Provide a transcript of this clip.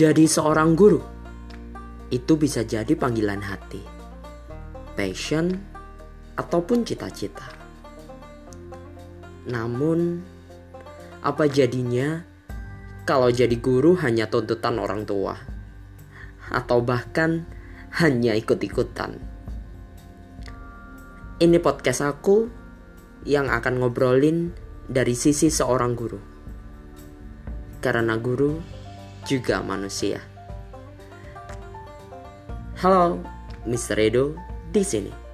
Jadi seorang guru itu bisa jadi panggilan hati, passion, ataupun cita-cita. Namun, apa jadinya kalau jadi guru hanya tuntutan orang tua? Atau bahkan hanya ikut-ikutan? Ini podcast aku yang akan ngobrolin dari sisi seorang guru. Karena guru juga manusia. Halo, Mr. Edo di sini.